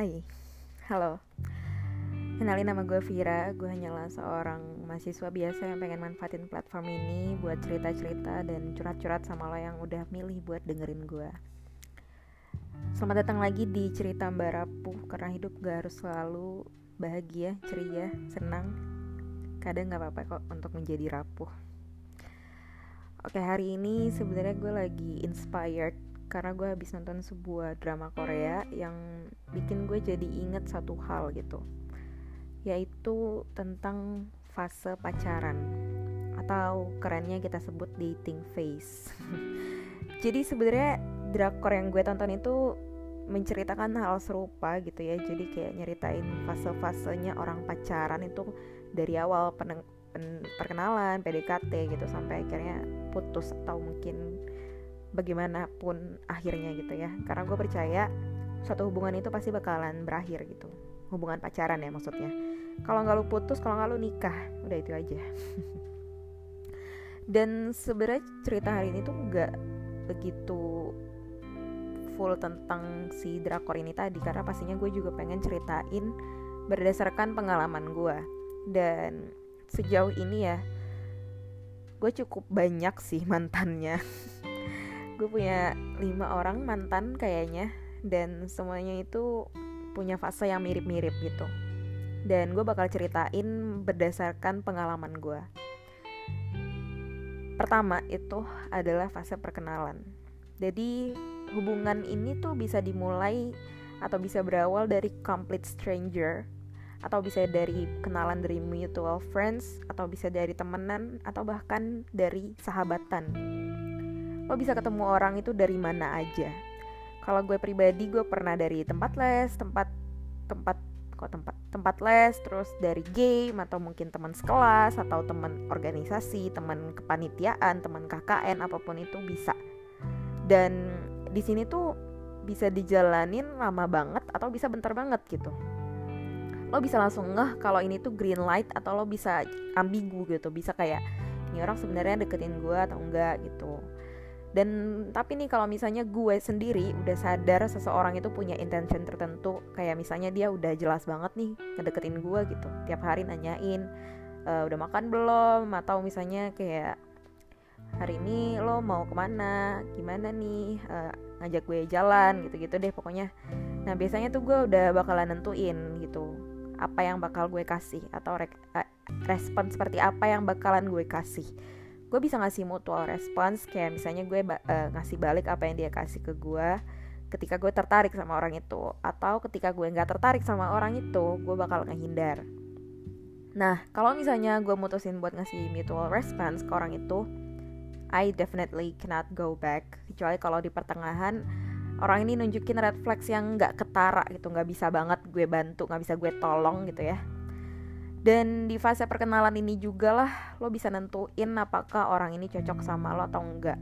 Hai, halo. Kenalin nama gue Vira. Gue hanyalah seorang mahasiswa biasa yang pengen manfaatin platform ini Buat cerita-cerita dan curhat-curhat sama lo yang udah milih buat dengerin gue. Selamat datang lagi di cerita Mbak Rapuh. Karena hidup gak harus selalu bahagia, ceria, senang. Kadang gak apa-apa kok untuk menjadi rapuh. Oke hari ini sebenarnya gue lagi inspired karena gue habis nonton sebuah drama Korea yang bikin gue jadi inget satu hal gitu. Yaitu tentang fase pacaran atau kerennya kita sebut dating phase. Jadi sebenarnya drakor yang gue tonton itu menceritakan hal serupa gitu ya. Jadi kayak nyeritain fase-fasenya orang pacaran itu dari awal pen perkenalan PDKT gitu sampai akhirnya putus atau mungkin bagaimanapun akhirnya gitu ya. Karena gue percaya suatu hubungan itu pasti bakalan berakhir gitu. Hubungan pacaran ya maksudnya. Kalau nggak lu putus kalau nggak lu nikah udah itu aja. Dan sebenarnya cerita hari ini tuh nggak begitu full tentang si drakor ini tadi karena pastinya gue juga pengen ceritain berdasarkan pengalaman gue dan sejauh ini ya gue cukup banyak sih mantannya gue punya lima orang mantan kayaknya dan semuanya itu punya fase yang mirip-mirip gitu. Dan gue bakal ceritain berdasarkan pengalaman gue pertama itu adalah fase perkenalan. Jadi hubungan ini tuh bisa dimulai atau bisa berawal dari complete stranger atau bisa dari kenalan dari mutual friends atau bisa dari temenan atau bahkan dari sahabatan lo bisa ketemu orang itu dari mana aja. Kalau gue pribadi gue pernah dari tempat les tempat tempat kok tempat tempat les terus dari game atau mungkin teman sekelas atau teman organisasi teman kepanitiaan teman KKN apa pun itu bisa. Dan di sini tuh bisa dijalanin lama banget atau bisa bentar banget gitu. Lo bisa langsung ngeh kalau ini tuh green light atau lo bisa ambigu gitu. Bisa kayak ini orang sebenarnya deketin gue atau enggak gitu dan tapi nih kalau misalnya gue sendiri udah sadar seseorang itu punya intention tertentu kayak misalnya dia udah jelas banget nih ngedeketin gue gitu. Tiap hari nanyain e, udah makan belum? Atau misalnya kayak hari ini lo mau ke mana? Gimana nih? E, ngajak gue jalan gitu-gitu deh pokoknya. Nah biasanya tuh gue udah bakalan nentuin gitu apa yang bakal gue kasih atau re eh, respon seperti apa yang bakalan gue kasih gue bisa ngasih mutual response kayak misalnya gue uh, ngasih balik apa yang dia kasih ke gue ketika gue tertarik sama orang itu atau ketika gue nggak tertarik sama orang itu gue bakal ngehindar. Nah kalau misalnya gue mutusin buat ngasih mutual response ke orang itu I definitely cannot go back. Kecuali kalau di pertengahan orang ini nunjukin red flags yang nggak ketara gitu nggak bisa banget gue bantu nggak bisa gue tolong gitu ya dan di fase perkenalan ini juga lah lo bisa nentuin apakah orang ini cocok sama lo atau enggak.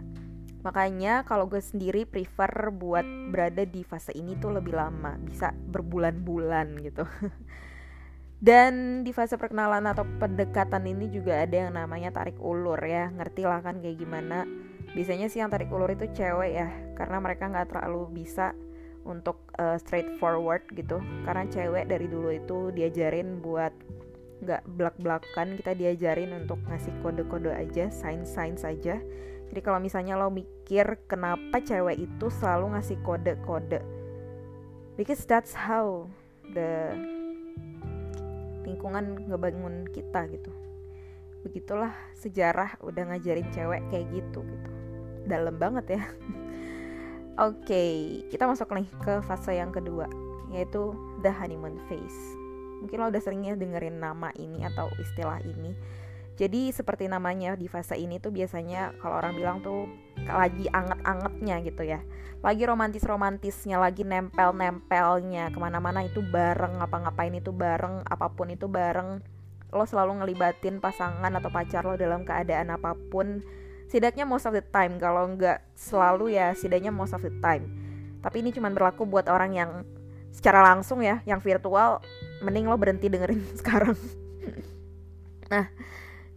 Makanya kalau gue sendiri prefer buat berada di fase ini tuh lebih lama, bisa berbulan-bulan gitu. Dan di fase perkenalan atau pendekatan ini juga ada yang namanya tarik ulur ya, ngerti lah kan kayak gimana. Biasanya sih yang tarik ulur itu cewek ya, karena mereka nggak terlalu bisa untuk uh, straightforward gitu. Karena cewek dari dulu itu diajarin buat nggak belak-belakan kita diajarin untuk ngasih kode-kode aja sign-sign saja jadi kalau misalnya lo mikir kenapa cewek itu selalu ngasih kode-kode because that's how the lingkungan ngebangun kita gitu. Begitulah sejarah udah ngajarin cewek kayak gitu gitu. Dalam banget ya. Oke okay, kita masuk nih ke fase yang kedua yaitu the honeymoon phase mungkin lo udah seringnya dengerin nama ini atau istilah ini. Jadi seperti namanya di fase ini tuh biasanya kalau orang bilang tuh lagi anget-angetnya gitu ya. Lagi romantis-romantisnya lagi nempel-nempelnya ke mana-mana itu bareng apa-ngapain itu bareng apa pun itu bareng lo selalu ngelibatin pasangan atau pacar lo dalam keadaan apa pun. Setidaknya most of the time kalau nggak selalu ya setidaknya most of the time. Tapi ini cuma berlaku buat orang yang secara langsung ya yang virtual mending lo berhenti dengerin sekarang. Nah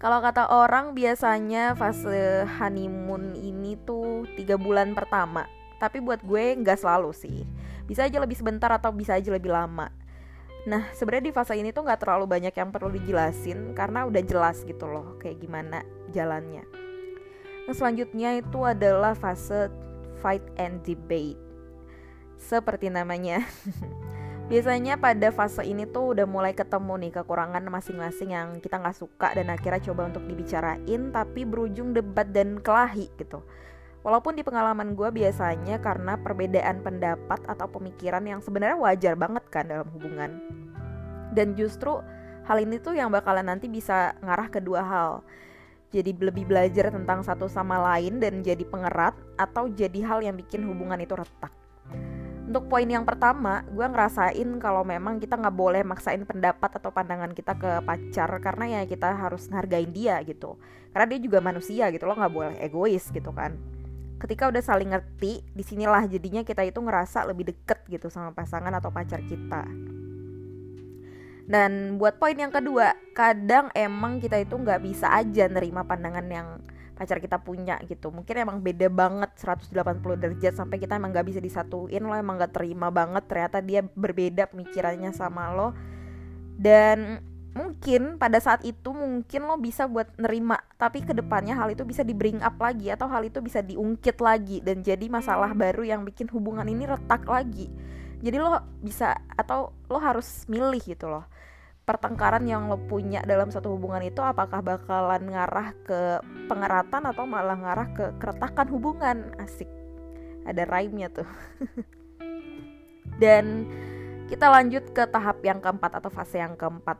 kalau kata orang biasanya fase honeymoon ini tuh tiga bulan pertama. Tapi buat gue nggak selalu sih. Bisa aja lebih sebentar atau bisa aja lebih lama. Nah sebenarnya di fase ini tuh nggak terlalu banyak yang perlu dijelasin karena udah jelas gitu loh kayak gimana jalannya. Nah selanjutnya itu adalah fase fight and debate seperti namanya biasanya pada fase ini tuh udah mulai ketemu nih kekurangan masing-masing yang kita nggak suka dan akhirnya coba untuk dibicarain tapi berujung debat dan kelahi gitu Walaupun di pengalaman gue biasanya karena perbedaan pendapat atau pemikiran yang sebenarnya wajar banget kan dalam hubungan. Dan justru hal ini tuh yang bakalan nanti bisa ngarah ke dua hal. Jadi lebih belajar tentang satu sama lain dan jadi pengerat atau jadi hal yang bikin hubungan itu retak. Untuk poin yang pertama, gue ngerasain kalau memang kita nggak boleh maksain pendapat atau pandangan kita ke pacar karena ya kita harus ngargain dia gitu. Karena dia juga manusia gitu, lo nggak boleh egois gitu kan. Ketika udah saling ngerti, di sinilah jadinya kita itu ngerasa lebih deket gitu sama pasangan atau pacar kita. Dan buat poin yang kedua, kadang emang kita itu nggak bisa aja nerima pandangan yang pacar kita punya gitu. Mungkin emang beda banget 180 derajat sampai kita emang gak bisa disatuin lo emang gak terima banget. Ternyata dia berbeda pemikirannya sama lo. Dan mungkin pada saat itu mungkin lo bisa buat nerima tapi ke depannya hal itu bisa di bring up lagi atau hal itu bisa diungkit lagi dan jadi masalah baru yang bikin hubungan ini retak lagi. Jadi lo bisa atau lo harus milih gitu loh pertengkaran yang lo punya dalam satu hubungan itu apakah bakalan ngarah ke pengeratan atau malah ngarah ke keretakan hubungan? Asik. Ada rhyme-nya tuh. Dan kita lanjut ke tahap yang keempat atau fase yang keempat.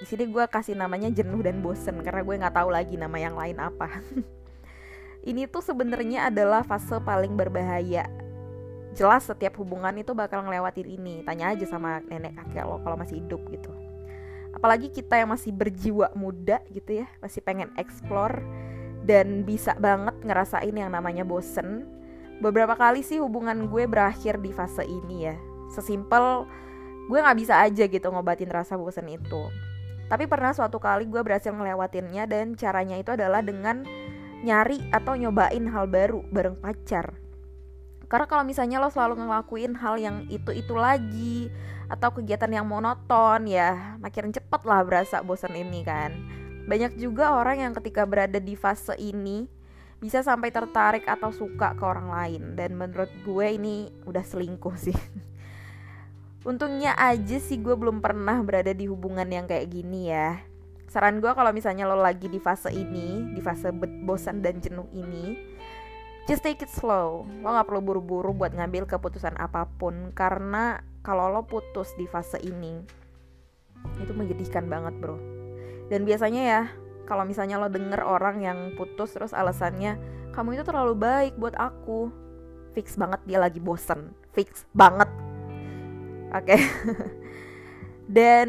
Di sini gue kasih namanya jenuh dan bosen karena gue nggak tahu lagi nama yang lain apa. Ini tuh sebenarnya adalah fase paling berbahaya. Jelas setiap hubungan itu bakal ngelewatin ini. Tanya aja sama nenek kakek lo kalau masih hidup gitu apalagi kita yang masih berjiwa muda gitu ya masih pengen explore dan bisa banget ngerasain yang namanya bosen. Beberapa kali sih hubungan gue berakhir di fase ini ya. Sesimpel gue nggak bisa aja gitu ngobatin rasa bosen itu. Tapi pernah suatu kali gue berhasil ngelewatinnya dan caranya itu adalah dengan nyari atau nyobain hal baru bareng pacar karena kalau misalnya lo selalu ngelakuin hal yang itu-itu lagi atau kegiatan yang monoton ya makin cepet lah berasa bosan ini kan. Banyak juga orang yang ketika berada di fase ini bisa sampai tertarik atau suka ke orang lain dan menurut gue ini udah selingkuh sih. Untungnya aja sih gue belum pernah berada di hubungan yang kayak gini ya. Saran gue kalau misalnya lo lagi di fase ini, di fase bosan dan jenuh ini, just take it slow. Lo nggak perlu buru-buru buat ngambil keputusan apa pun karena kalau lo putus di fase ini itu menyedihkan banget bro. Dan biasanya ya kalau misalnya lo denger orang yang putus terus alasannya kamu itu terlalu baik buat aku fix banget dia lagi bosen. Fix banget. Oke. Okay. dan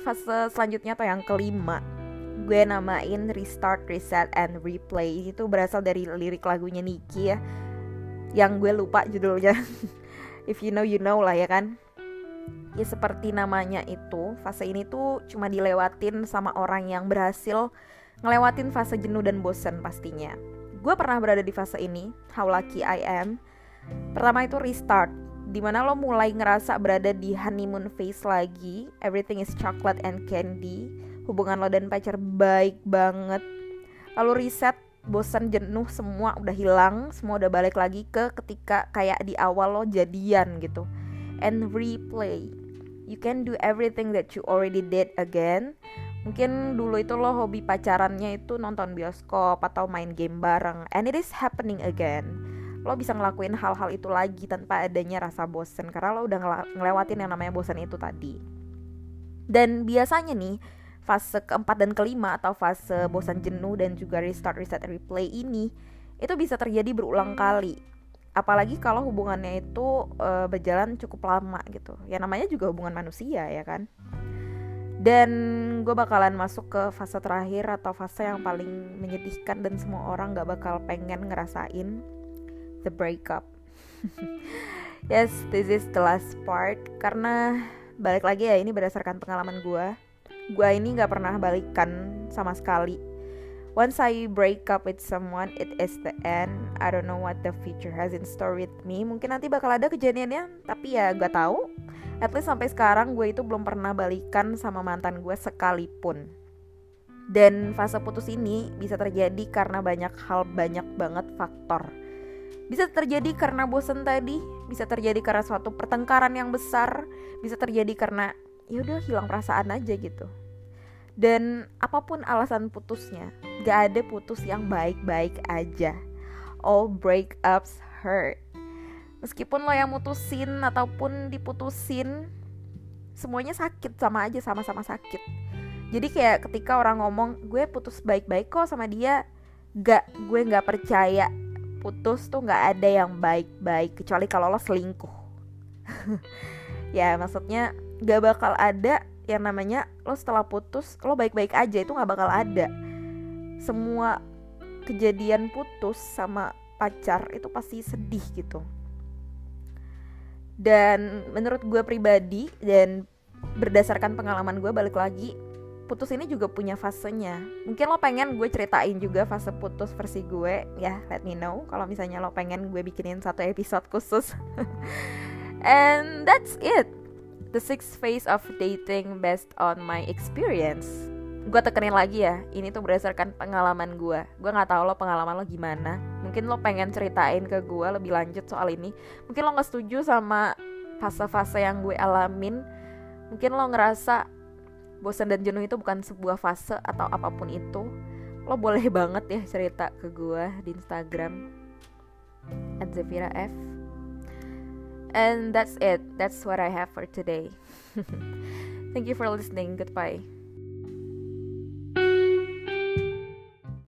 fase selanjutnya atau yang kelima gue namain Restart, Reset, and Replay. Itu berasal dari lirik lagunya Niki ya Yang gue lupa judulnya. If you know, you know lah ya kan. Ya seperti namanya itu Fase ini tuh cuma dilewatin sama orang yang berhasil Ngelewatin fase jenuh dan bosen pastinya. Gue pernah berada di fase ini How lucky I am. Pertama itu restart di mana lo mulai ngerasa berada di honeymoon phase lagi. Everything is chocolate and candy hubungan lo dan pacar baik banget. Lalu riset bosan jenuh semua udah hilang semua udah balik lagi ke ketika kayak di awal lo jadian gitu. And replay. You can do everything that you already did again. Mungkin dulu itu lo hobi pacarannya itu nonton bioskop atau main game bareng and it is happening again. Lo bisa ngelakuin hal-hal itu lagi tanpa adanya rasa bosen karena lo udah ngelewatin yang namanya bosen itu tadi. Dan biasanya nih fase keempat dan kelima atau fase bosan jenuh dan juga restart reset replay ini itu bisa terjadi berulang kali. Apalagi kalau hubungannya itu uh, berjalan cukup lama gitu. Ya namanya juga hubungan manusia ya kan? Dan gue bakalan masuk ke fase terakhir atau fase yang paling menyedihkan dan semua orang gak bakal pengen ngerasain the breakup. Yes this is the last part. Karena balik lagi ya ini berdasarkan pengalaman gue gue ini nggak pernah balikan sama sekali. Once I break up with someone it is the end. I don't know what the future has in store with me. Mungkin nanti bakal ada kejadiannya tapi ya gak tahu. At least sampai sekarang gue itu belum pernah balikan sama mantan gue sekalipun. Dan fase putus ini bisa terjadi karena banyak hal banyak banget faktor. Bisa terjadi karena bosen tadi bisa terjadi karena suatu pertengkaran yang besar bisa terjadi karena ya udah hilang perasaan aja gitu. Dan apa pun alasan putusnya gak ada putus yang baik-baik aja. All breakups hurt. Meskipun lo yang mutusin ataupun diputusin semuanya sakit sama aja sama-sama sakit. Jadi kayak ketika orang ngomong gue putus baik-baik kok sama dia gak gue gak percaya putus tuh gak ada yang baik-baik kecuali kalau lo selingkuh. Ya maksudnya gak bakal ada yang namanya lo setelah putus lo baik-baik aja itu nggak bakal ada. Semua kejadian putus sama pacar itu pasti sedih gitu. Dan menurut gue pribadi dan berdasarkan pengalaman gue balik lagi putus ini juga punya fasenya. Mungkin lo pengen gue ceritain juga fase putus versi gue ya let me know kalau misalnya lo pengen gue bikinin satu episode khusus. And that's it the six phase of dating based on my experience. Gue tekenin lagi ya ini tuh berdasarkan pengalaman gue gue nggak tahu lo pengalaman lo gimana. Mungkin lo pengen ceritain ke gue lebih lanjut soal ini. Mungkin lo nggak setuju sama fase-fase yang gue alamin. Mungkin lo ngerasa bosan dan jenuh itu bukan sebuah fase atau apa pun itu. Lo boleh banget ya cerita ke gue di Instagram. At Zafira F And that's it. That's what I have for today. Thank you for listening. Goodbye.